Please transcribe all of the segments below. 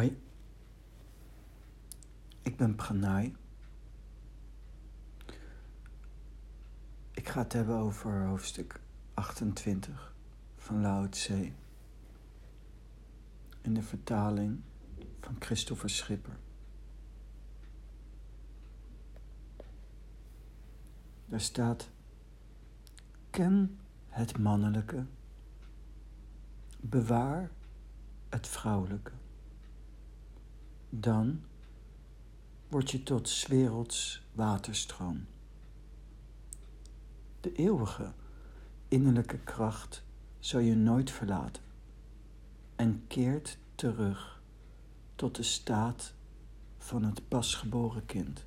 Hoi, ik ben Pranay. Ik ga het hebben over hoofdstuk 28 van Lao. In de vertaling van Christopher Schipper. Daar staat: Ken het mannelijke, bewaar het vrouwelijke. Dan word je tot werelds waterstroom. De eeuwige innerlijke kracht zal je nooit verlaten en keert terug tot de staat van het pasgeboren kind.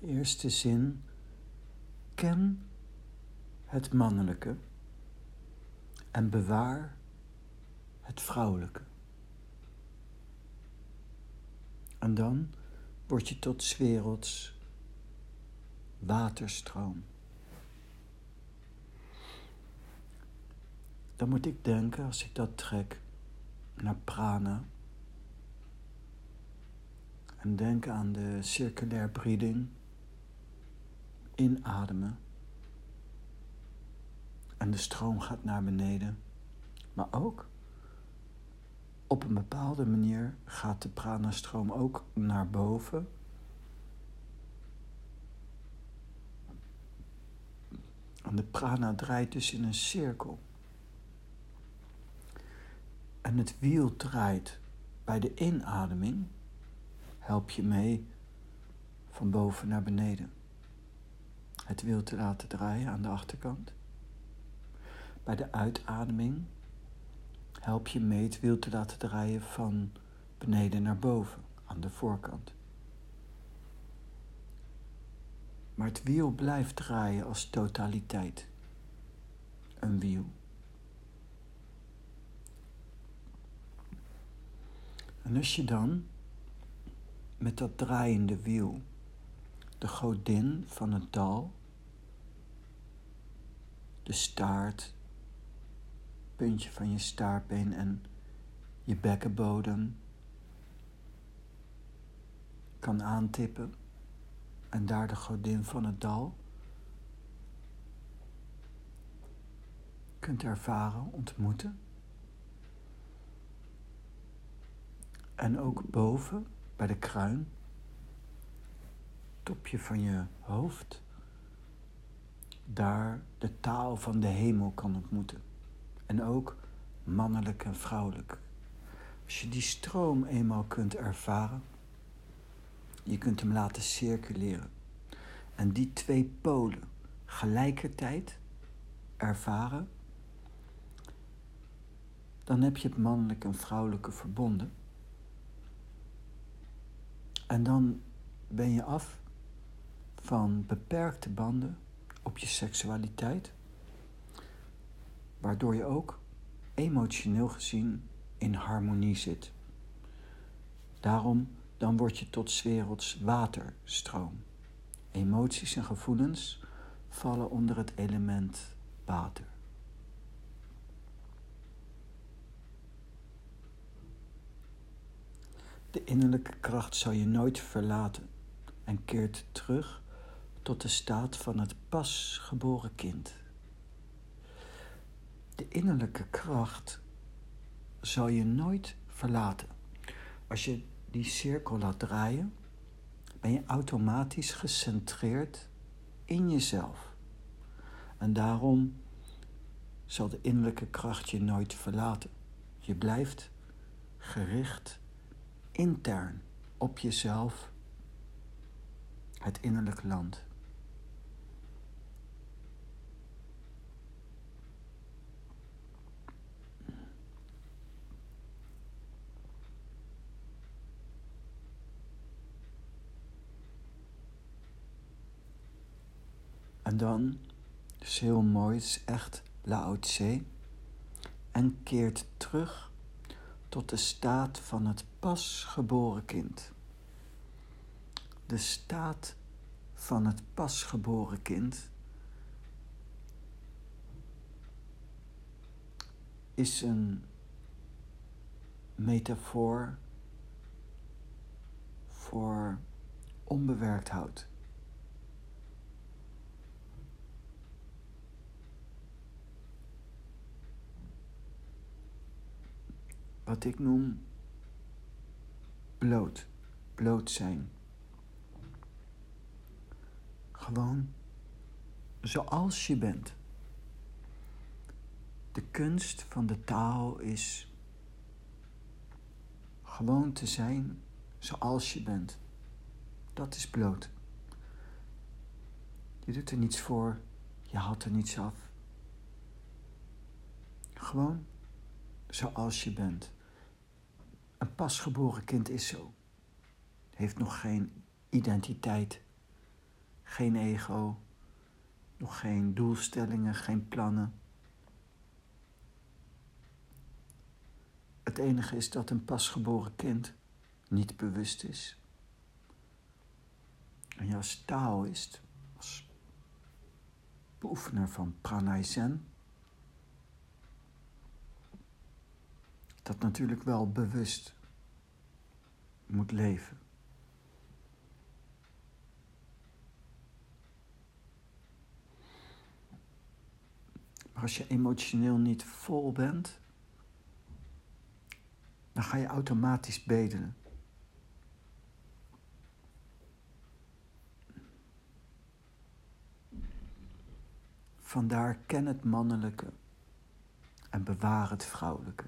Eerste zin. Ken het mannelijke en bewaar het vrouwelijke. En dan word je tot werelds waterstroom. Dan moet ik denken, als ik dat trek, naar prana. En denken aan de circulair breeding. Inademen. En de stroom gaat naar beneden. Maar ook op een bepaalde manier gaat de pranastroom ook naar boven. En de prana draait dus in een cirkel. En het wiel draait bij de inademing, help je mee van boven naar beneden. Het wiel te laten draaien aan de achterkant. Bij de uitademing help je mee het wiel te laten draaien van beneden naar boven, aan de voorkant. Maar het wiel blijft draaien als totaliteit. Een wiel. En als je dan met dat draaiende wiel de godin van het dal, de staart, puntje van je staartbeen en je bekkenbodem kan aantippen en daar de godin van het dal kunt ervaren, ontmoeten. En ook boven bij de kruin, topje van je hoofd, daar de taal van de hemel kan ontmoeten. En ook mannelijk en vrouwelijk. Als je die stroom eenmaal kunt ervaren, je kunt hem laten circuleren. En die twee polen gelijkertijd ervaren, dan heb je het mannelijke en vrouwelijke verbonden. En dan ben je af van beperkte banden op je seksualiteit waardoor je ook emotioneel gezien in harmonie zit. Daarom dan word je tot werelds waterstroom. Emoties en gevoelens vallen onder het element water. De innerlijke kracht zal je nooit verlaten en keert terug tot de staat van het pasgeboren kind de innerlijke kracht zal je nooit verlaten. Als je die cirkel laat draaien, ben je automatisch gecentreerd in jezelf. En daarom zal de innerlijke kracht je nooit verlaten. Je blijft gericht intern op jezelf, het innerlijke land. En dan, is heel mooi, is echt Lao Tse. En keert terug tot de staat van het pasgeboren kind. De staat van het pasgeboren kind is een metafoor voor onbewerkt hout. Wat ik noem bloot, bloot zijn. Gewoon zoals je bent. De kunst van de taal is gewoon te zijn zoals je bent. Dat is bloot. Je doet er niets voor, je haalt er niets af. Gewoon zoals je bent. Een pasgeboren kind is zo. Heeft nog geen identiteit, geen ego, nog geen doelstellingen, geen plannen. Het enige is dat een pasgeboren kind niet bewust is. En je als Taoïst, als beoefener van pranay zen, dat natuurlijk wel bewust moet leven. Maar als je emotioneel niet vol bent, dan ga je automatisch bedelen. Vandaar ken het mannelijke en bewaar het vrouwelijke.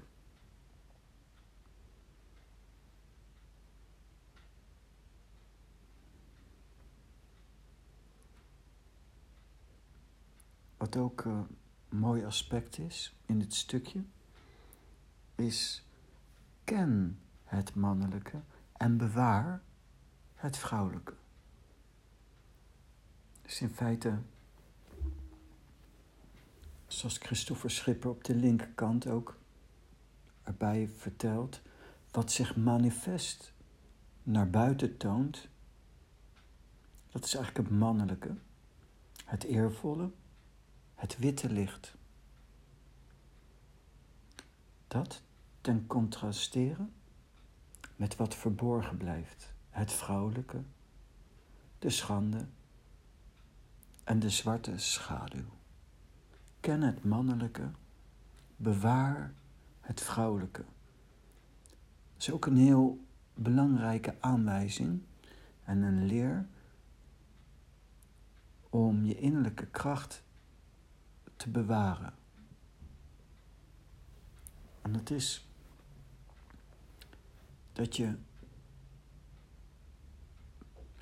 Wat ook een mooi aspect is in dit stukje, is ken het mannelijke en bewaar het vrouwelijke. Dus in feite, zoals Christopher Schipper op de linkerkant ook erbij vertelt, wat zich manifest naar buiten toont, dat is eigenlijk het mannelijke, het eervolle, het witte licht. Dat ten contrasteren met wat verborgen blijft, het vrouwelijke, de schande en de zwarte schaduw. Ken het mannelijke, bewaar het vrouwelijke. Dat is ook een heel belangrijke aanwijzing en een leer om je innerlijke kracht te bewaren. En dat is dat je,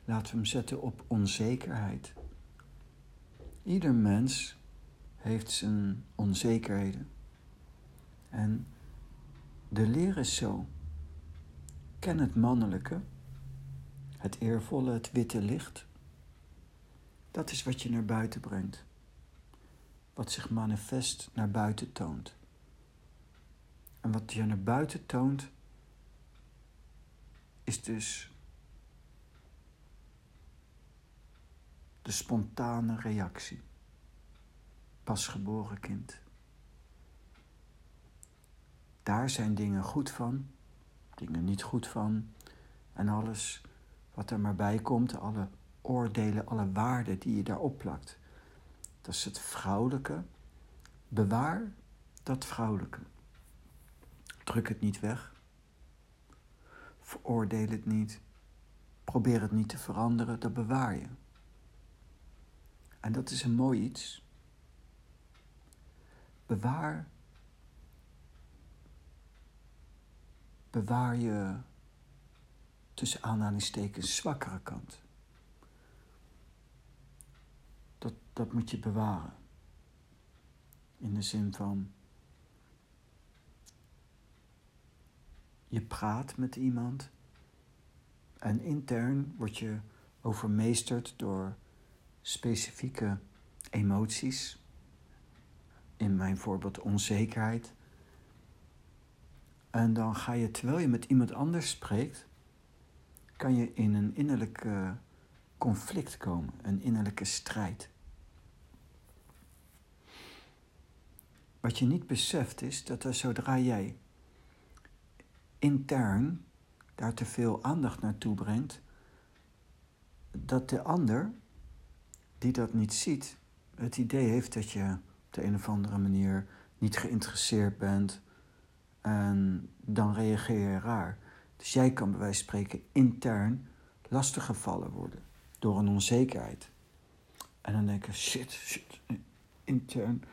laten we hem zetten op onzekerheid. Ieder mens heeft zijn onzekerheden. En de leer is zo. Ken het mannelijke, het eervolle, het witte licht. Dat is wat je naar buiten brengt. Wat zich manifest naar buiten toont. En wat je naar buiten toont, is dus de spontane reactie. Pasgeboren kind. Daar zijn dingen goed van, dingen niet goed van. En alles wat er maar bij komt, alle oordelen, alle waarden die je daarop plakt. Dat is het vrouwelijke. Bewaar dat vrouwelijke. Druk het niet weg. Veroordeel het niet. Probeer het niet te veranderen, dat bewaar je. En dat is een mooi iets. Bewaar. Bewaar je tussen aanhalingstekens zwakkere kant. Dat, moet je bewaren. In de zin van je praat met iemand en intern word je overmeesterd door specifieke emoties. In mijn voorbeeld onzekerheid. En dan ga je, terwijl je met iemand anders spreekt, kan je in een innerlijke conflict komen, een innerlijke strijd. Wat je niet beseft is dat er zodra jij intern daar te veel aandacht naartoe brengt, dat de ander die dat niet ziet, het idee heeft dat je op de een of andere manier niet geïnteresseerd bent en dan reageer je raar. Dus jij kan bij wijze van spreken intern lastiggevallen worden door een onzekerheid. En dan denk je, shit, shit, intern.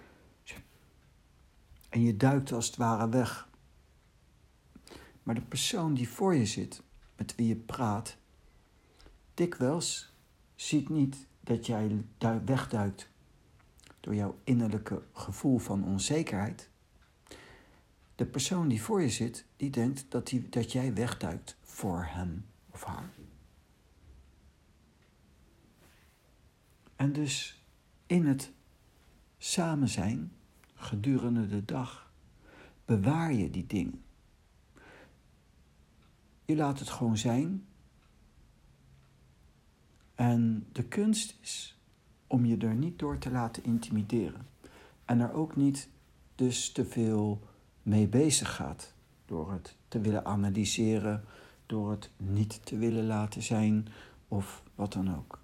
En je duikt als het ware weg. Maar de persoon die voor je zit, met wie je praat, dikwijls ziet niet dat jij wegduikt door jouw innerlijke gevoel van onzekerheid. De persoon die voor je zit, die denkt dat, die, dat jij wegduikt voor hem of haar. En dus in het samen zijn gedurende de dag bewaar je die dingen. Je laat het gewoon zijn. En de kunst is om je er niet door te laten intimideren. En er ook niet dus te veel mee bezig gaat. Door het te willen analyseren, door het niet te willen laten zijn of wat dan ook.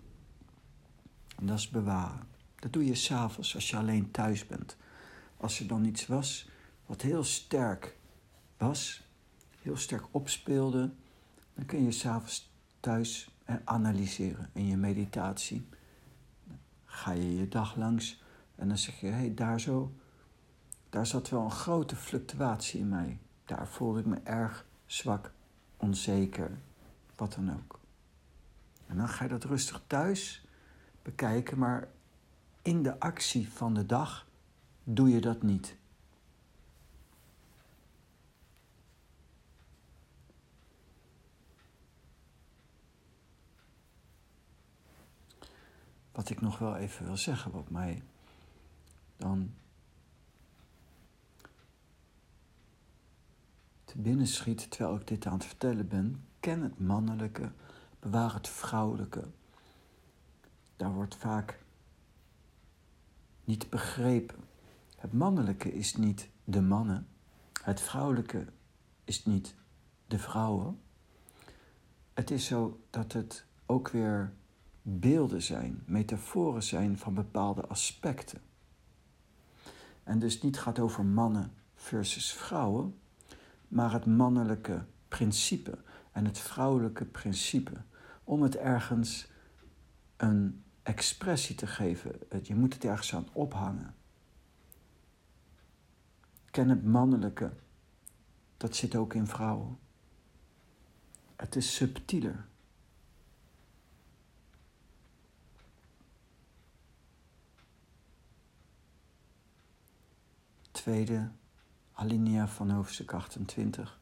En dat is bewaren. Dat doe je s'avonds als je alleen thuis bent. Als er dan iets was wat heel sterk was, heel sterk opspeelde, dan kun je s'avonds thuis analyseren in je meditatie. ga je je dag langs en dan zeg je, hé, hey, daar zo, daar zat wel een grote fluctuatie in mij. Daar voelde ik me erg zwak, onzeker, wat dan ook. En dan ga je dat rustig thuis bekijken, maar in de actie van de dag doe je dat niet. Wat ik nog wel even wil zeggen, wat mij dan te binnen schiet terwijl ik dit aan het vertellen ben. Ken het mannelijke, bewaar het vrouwelijke. Daar wordt vaak niet begrepen. Het mannelijke is niet de mannen, het vrouwelijke is niet de vrouwen. Het is zo dat het ook weer beelden zijn, metaforen zijn van bepaalde aspecten. En dus niet gaat over mannen versus vrouwen, maar het mannelijke principe en het vrouwelijke principe. Om het ergens een expressie te geven. Je moet het ergens aan ophangen. Ken het mannelijke. Dat zit ook in vrouwen. Het is subtieler. Tweede alinea van hoofdstuk 28.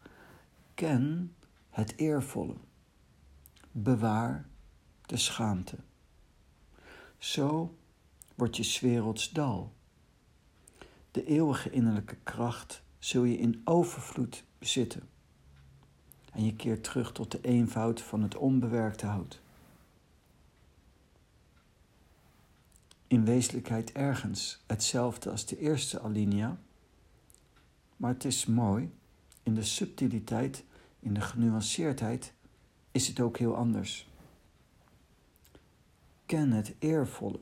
Ken het eervolle. Bewaar de schaamte. Zo wordt je werelds dal. De eeuwige innerlijke kracht zul je in overvloed bezitten. En je keert terug tot de eenvoud van het onbewerkte hout. In wezenlijkheid ergens hetzelfde als de eerste alinea, maar het is mooi, in de subtiliteit, in de genuanceerdheid, is het ook heel anders. Ken het eervolle,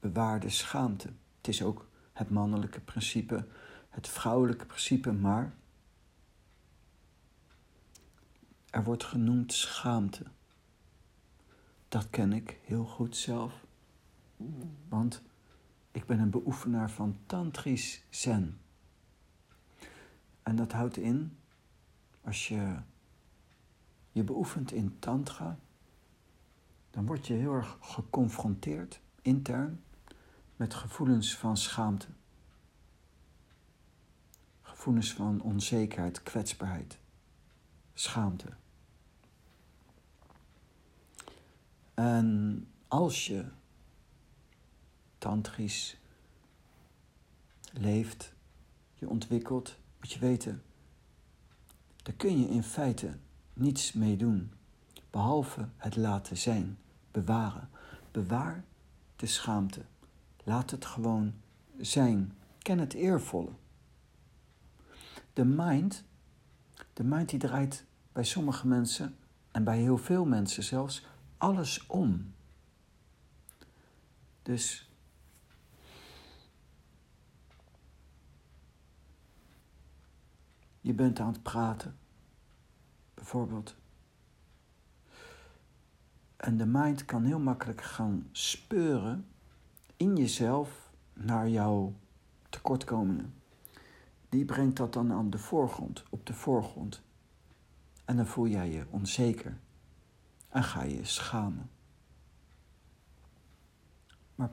bewaar de schaamte. Het is ook het mannelijke principe, het vrouwelijke principe, maar er wordt genoemd schaamte. Dat ken ik heel goed zelf, want ik ben een beoefenaar van tantrisch zen. En dat houdt in, als je je beoefent in tantra, dan word je heel erg geconfronteerd intern met gevoelens van schaamte. Gevoelens van onzekerheid, kwetsbaarheid, schaamte. En als je tantrisch leeft, je ontwikkelt, moet je weten, daar kun je in feite niets mee doen, behalve het laten zijn bewaren. Bewaar de schaamte. Laat het gewoon zijn. Ken het eervolle. de mind, de mind die draait bij sommige mensen en bij heel veel mensen zelfs alles om. Dus je bent aan het praten, bijvoorbeeld. En de mind kan heel makkelijk gaan speuren in jezelf naar jouw tekortkomingen. Die brengt dat dan aan de voorgrond, op de voorgrond. En dan voel jij je onzeker en ga je schamen. Maar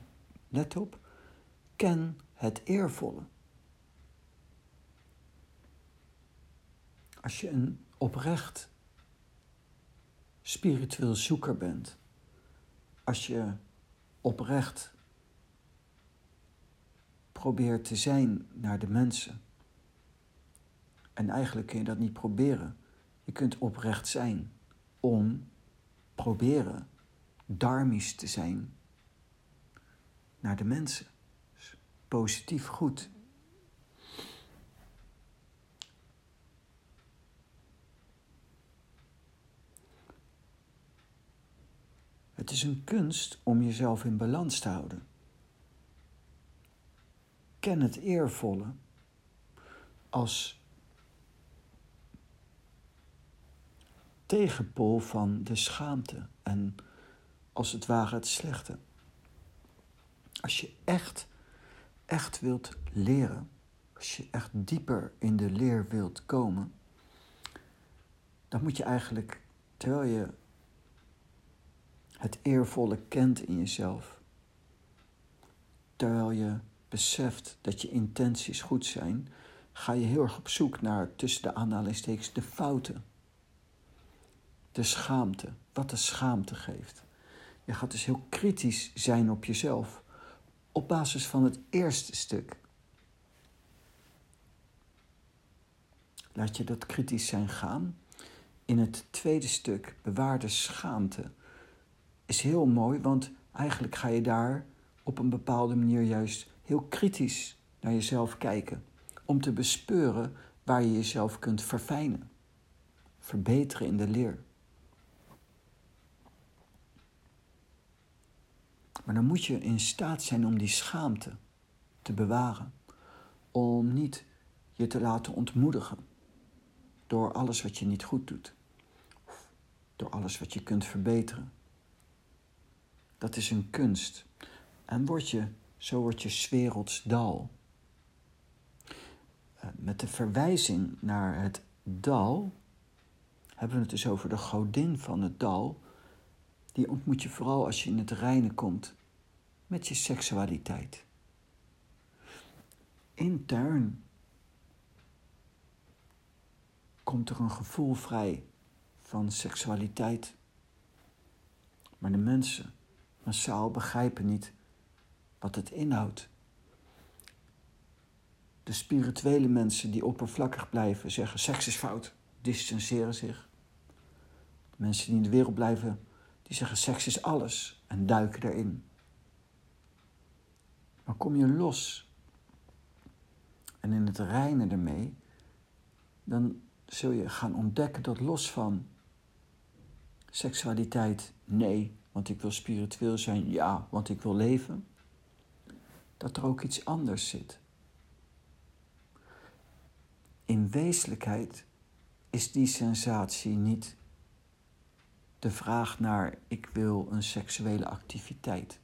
let op, ken het eervolle. Als je een oprecht spiritueel zoeker bent, als je oprecht probeert te zijn naar de mensen. En eigenlijk kun je dat niet proberen. Je kunt oprecht zijn om proberen dharmisch te zijn naar de mensen. Dus positief goed. Het is een kunst om jezelf in balans te houden. Ken het eervolle als tegenpool van de schaamte en als het ware het slechte. Als je echt, echt wilt leren, als je echt dieper in de leer wilt komen, dan moet je eigenlijk, terwijl je het eervolle kent in jezelf, terwijl je beseft dat je intenties goed zijn, ga je heel erg op zoek naar tussen de aanhalingstekens de fouten de schaamte, wat de schaamte geeft. Je gaat dus heel kritisch zijn op jezelf op basis van het eerste stuk. Laat je dat kritisch zijn gaan. In het tweede stuk, bewaarde schaamte, is heel mooi, want eigenlijk ga je daar op een bepaalde manier juist heel kritisch naar jezelf kijken. Om te bespeuren waar je jezelf kunt verfijnen, verbeteren in de leer. Maar dan moet je in staat zijn om die schaamte te bewaren. Om niet je te laten ontmoedigen door alles wat je niet goed doet. Of door alles wat je kunt verbeteren. Dat is een kunst. En word je, zo word je werelds dal. Eh, met de verwijzing naar het dal hebben we het dus over de godin van het dal die ontmoet je vooral als je in het reine komt met je seksualiteit. Intern komt er een gevoel vrij van seksualiteit. Maar de mensen massaal begrijpen niet wat het inhoudt. De spirituele mensen die oppervlakkig blijven zeggen seks is fout, distancieren zich. Mensen die in de wereld blijven die zeggen seks is alles en duiken erin. Maar kom je los en in het reinen ermee, dan zul je gaan ontdekken dat los van seksualiteit, nee, want ik wil spiritueel zijn, ja, want ik wil leven, dat er ook iets anders zit. In wezenlijkheid is die sensatie niet de vraag naar ik wil een seksuele activiteit.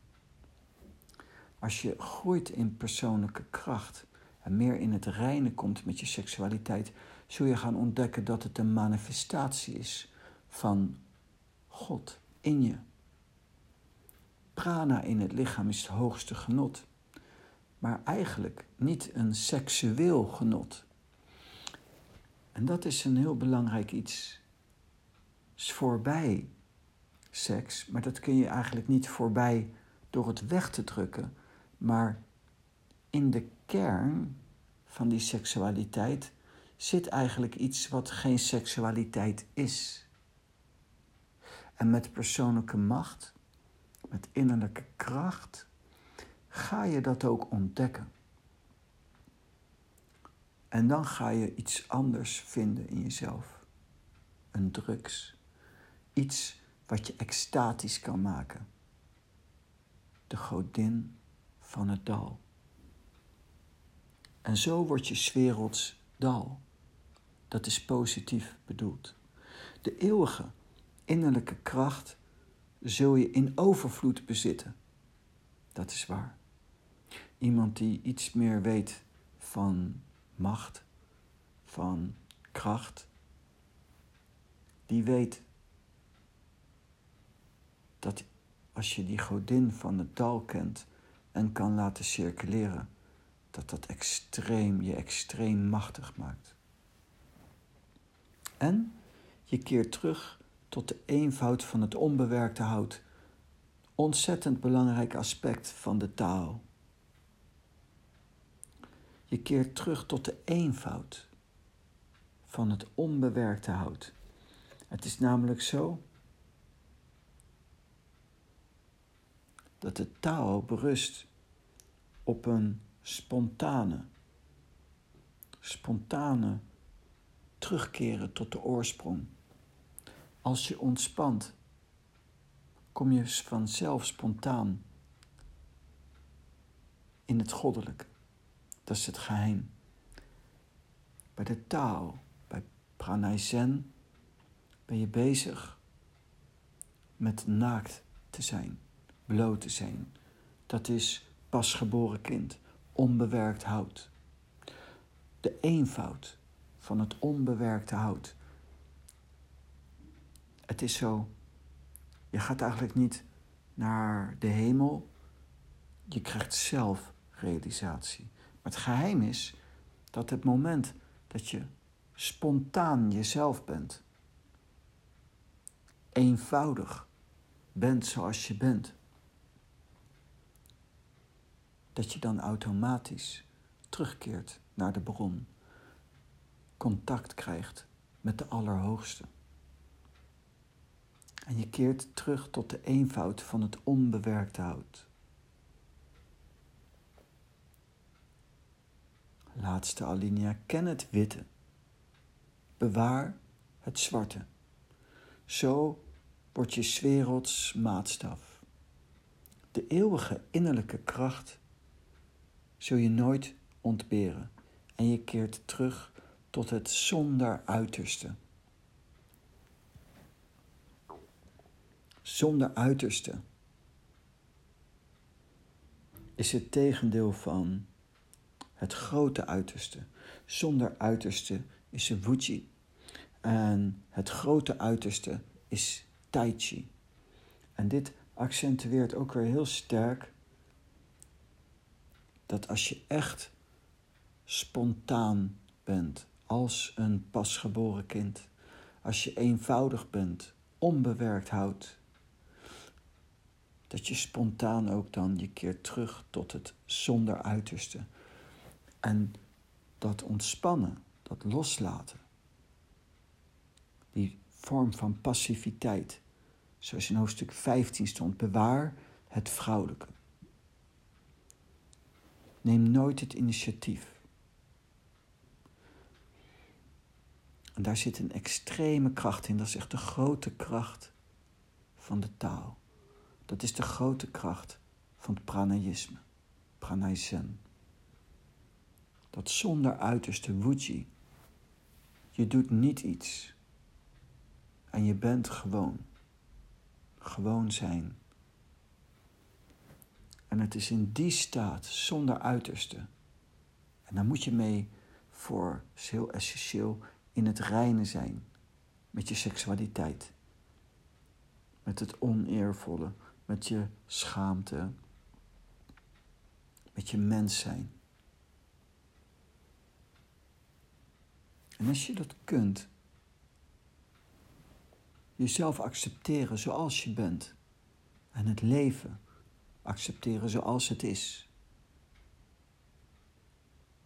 Als je groeit in persoonlijke kracht en meer in het reinen komt met je seksualiteit, zul je gaan ontdekken dat het een manifestatie is van God in je. Prana in het lichaam is het hoogste genot, maar eigenlijk niet een seksueel genot. En dat is een heel belangrijk iets is voorbij seks, maar dat kun je eigenlijk niet voorbij door het weg te drukken. Maar in de kern van die seksualiteit zit eigenlijk iets wat geen seksualiteit is. En met persoonlijke macht, met innerlijke kracht, ga je dat ook ontdekken. En dan ga je iets anders vinden in jezelf. Een drugs. Iets wat je extatisch kan maken. De godin van het dal. En zo word je werelds dal. Dat is positief bedoeld. De eeuwige innerlijke kracht zul je in overvloed bezitten. Dat is waar. Iemand die iets meer weet van macht, van kracht, die weet dat als je die godin van het dal kent en kan laten circuleren, dat dat extreem, je extreem machtig maakt. En je keert terug tot de eenvoud van het onbewerkte hout. Ontzettend belangrijk aspect van de taal. Je keert terug tot de eenvoud van het onbewerkte hout. Het is namelijk zo dat de taal berust op een spontane, spontane terugkeren tot de oorsprong. Als je ontspant, kom je vanzelf spontaan in het goddelijke. Dat is het geheim. Bij de taal, bij pranay zen, ben je bezig met naakt te zijn, bloot te zijn. Dat is pasgeboren kind, onbewerkt hout. De eenvoud van het onbewerkte hout. Het is zo, je gaat eigenlijk niet naar de hemel, je krijgt zelf realisatie. Het geheim is dat het moment dat je spontaan jezelf bent, eenvoudig bent zoals je bent, dat je dan automatisch terugkeert naar de bron, contact krijgt met de Allerhoogste. En je keert terug tot de eenvoud van het onbewerkte hout. Laatste alinea, ken het witte. Bewaar het zwarte. Zo wordt je werelds maatstaf. De eeuwige innerlijke kracht zul je nooit ontberen en je keert terug tot het zonder uiterste. Zonder uiterste is het tegendeel van het grote uiterste. Zonder uiterste is een Wuji. En het grote uiterste is Tai Chi. En dit accentueert ook weer heel sterk dat als je echt spontaan bent, als een pasgeboren kind, als je eenvoudig bent, onbewerkt houdt, dat je spontaan ook dan je keert terug tot het zonder uiterste. En dat ontspannen, dat loslaten, die vorm van passiviteit, zoals in hoofdstuk 15 stond, bewaar het vrouwelijke. Neem nooit het initiatief. En daar zit een extreme kracht in, dat is echt de grote kracht van de taal. Dat is de grote kracht van het pranayisme, pranayzen. Dat zonder uiterste wuji, je doet niet iets en je bent gewoon. Gewoon zijn. En het is in die staat, zonder uiterste. En daar moet je mee voor, is heel essentieel, in het reine zijn met je seksualiteit. Met het oneervolle, met je schaamte, met je mens zijn. En als je dat kunt, jezelf accepteren zoals je bent en het leven accepteren zoals het is.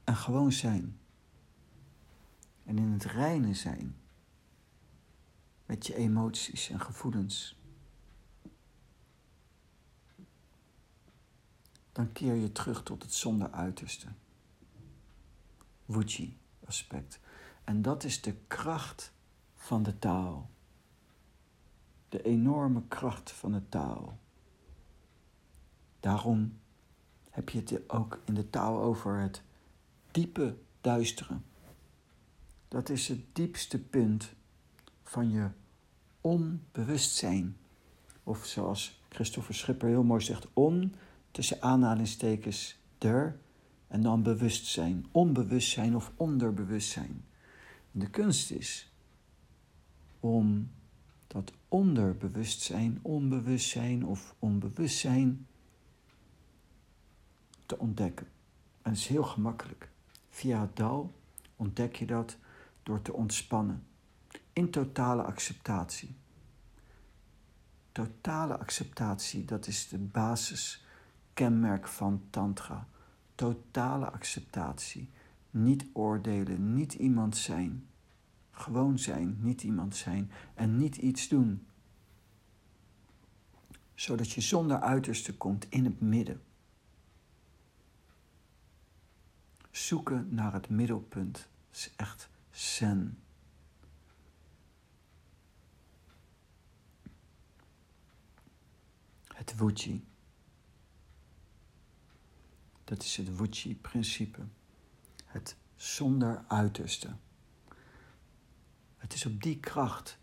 En gewoon zijn. En in het reine zijn met je emoties en gevoelens. Dan keer je terug tot het zonder uiterste. Wuji, aspect. En dat is de kracht van de taal. De enorme kracht van de taal. Daarom heb je het ook in de taal over het diepe duisteren. Dat is het diepste punt van je onbewustzijn. Of zoals Christopher Schipper heel mooi zegt, on tussen aanhalingstekens der en dan bewustzijn. Onbewustzijn of onderbewustzijn. De kunst is om dat onderbewustzijn, onbewustzijn of onbewustzijn te ontdekken. En het is heel gemakkelijk. Via het dal ontdek je dat door te ontspannen. In totale acceptatie. Totale acceptatie, dat is de basiskenmerk van Tantra. Totale acceptatie. Niet oordelen, niet iemand zijn. Gewoon zijn, niet iemand zijn en niet iets doen. Zodat je zonder uiterste komt in het midden. Zoeken naar het middelpunt is echt zen. Het Wuchi. Dat is het Wuchi-principe. Zonder uiterste. Het is op die kracht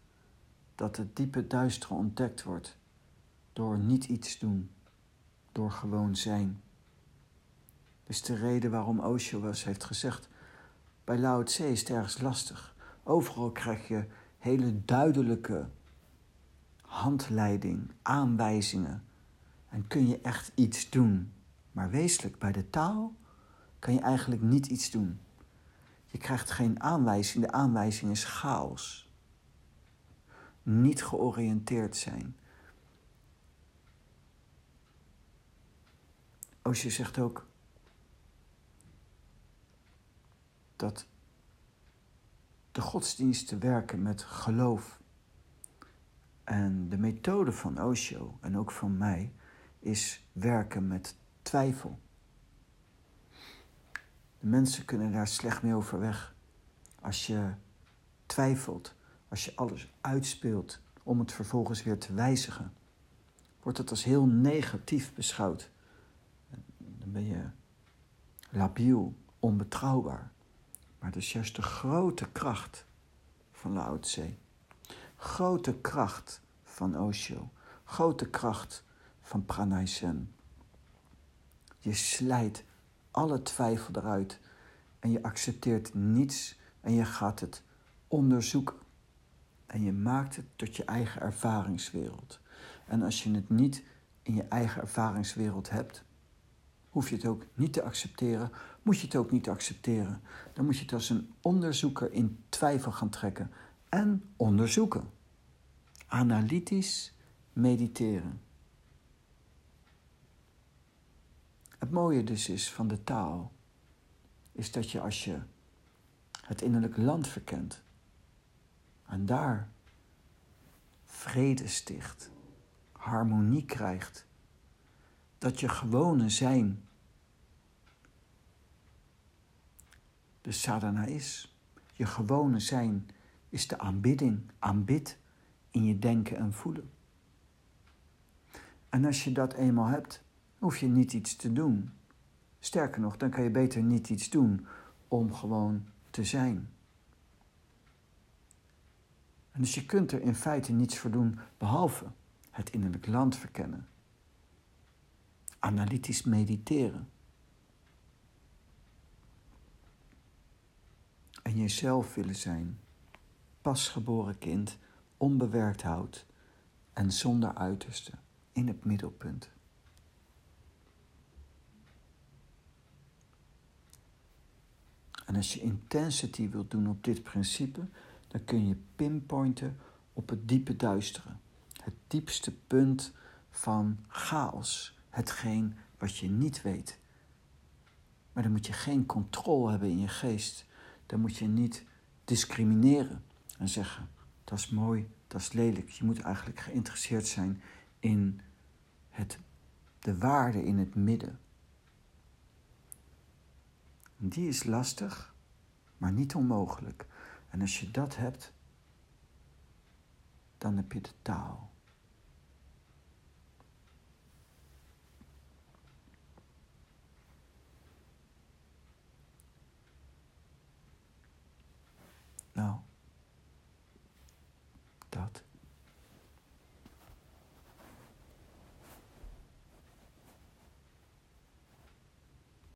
dat het diepe duistere ontdekt wordt door niet iets doen, door gewoon zijn. Dat is de reden waarom Osho heeft gezegd: bij Lao Tse is het ergens lastig. Overal krijg je hele duidelijke handleiding, aanwijzingen en kun je echt iets doen. Maar wezenlijk, bij de taal kan je eigenlijk niet iets doen. Je krijgt geen aanwijzing, de aanwijzing is chaos. Niet georiënteerd zijn. Osje zegt ook dat de godsdiensten werken met geloof. En de methode van Osho en ook van mij is werken met twijfel. De mensen kunnen daar slecht mee overweg. Als je twijfelt, als je alles uitspeelt om het vervolgens weer te wijzigen, wordt het als heel negatief beschouwd. Dan ben je labiel, onbetrouwbaar. Maar dat is juist de grote kracht van Lao. Grote kracht van Osho. Grote kracht van Pranay Sen. Je slijt alle twijfel eruit en je accepteert niets en je gaat het onderzoeken. En je maakt het tot je eigen ervaringswereld. En als je het niet in je eigen ervaringswereld hebt, hoef je het ook niet te accepteren, moet je het ook niet accepteren. Dan moet je het als een onderzoeker in twijfel gaan trekken en onderzoeken. Analytisch mediteren. Het mooie dus is van de taal, is dat je als je het innerlijk land verkent en daar vrede sticht, harmonie krijgt, dat je gewone zijn de sadhana is. Je gewone zijn is de aanbidding, aanbid in je denken en voelen. En als je dat eenmaal hebt, hoef je niet iets te doen. Sterker nog, dan kan je beter niet iets doen om gewoon te zijn. Dus je kunt er in feite niets voor doen behalve het innerlijk land verkennen. Analytisch mediteren. En jezelf willen zijn. Pasgeboren kind, onbewerkt hout en zonder uiterste in het middelpunt. En als je intensity wilt doen op dit principe, dan kun je pinpointen op het diepe duisteren. Het diepste punt van chaos. Hetgeen wat je niet weet. Maar dan moet je geen controle hebben in je geest. Dan moet je niet discrimineren en zeggen: dat is mooi, dat is lelijk. Je moet eigenlijk geïnteresseerd zijn in het, de waarde in het midden. Die is lastig, maar niet onmogelijk. En als je dat hebt, dan heb je de taal. Nou, dat.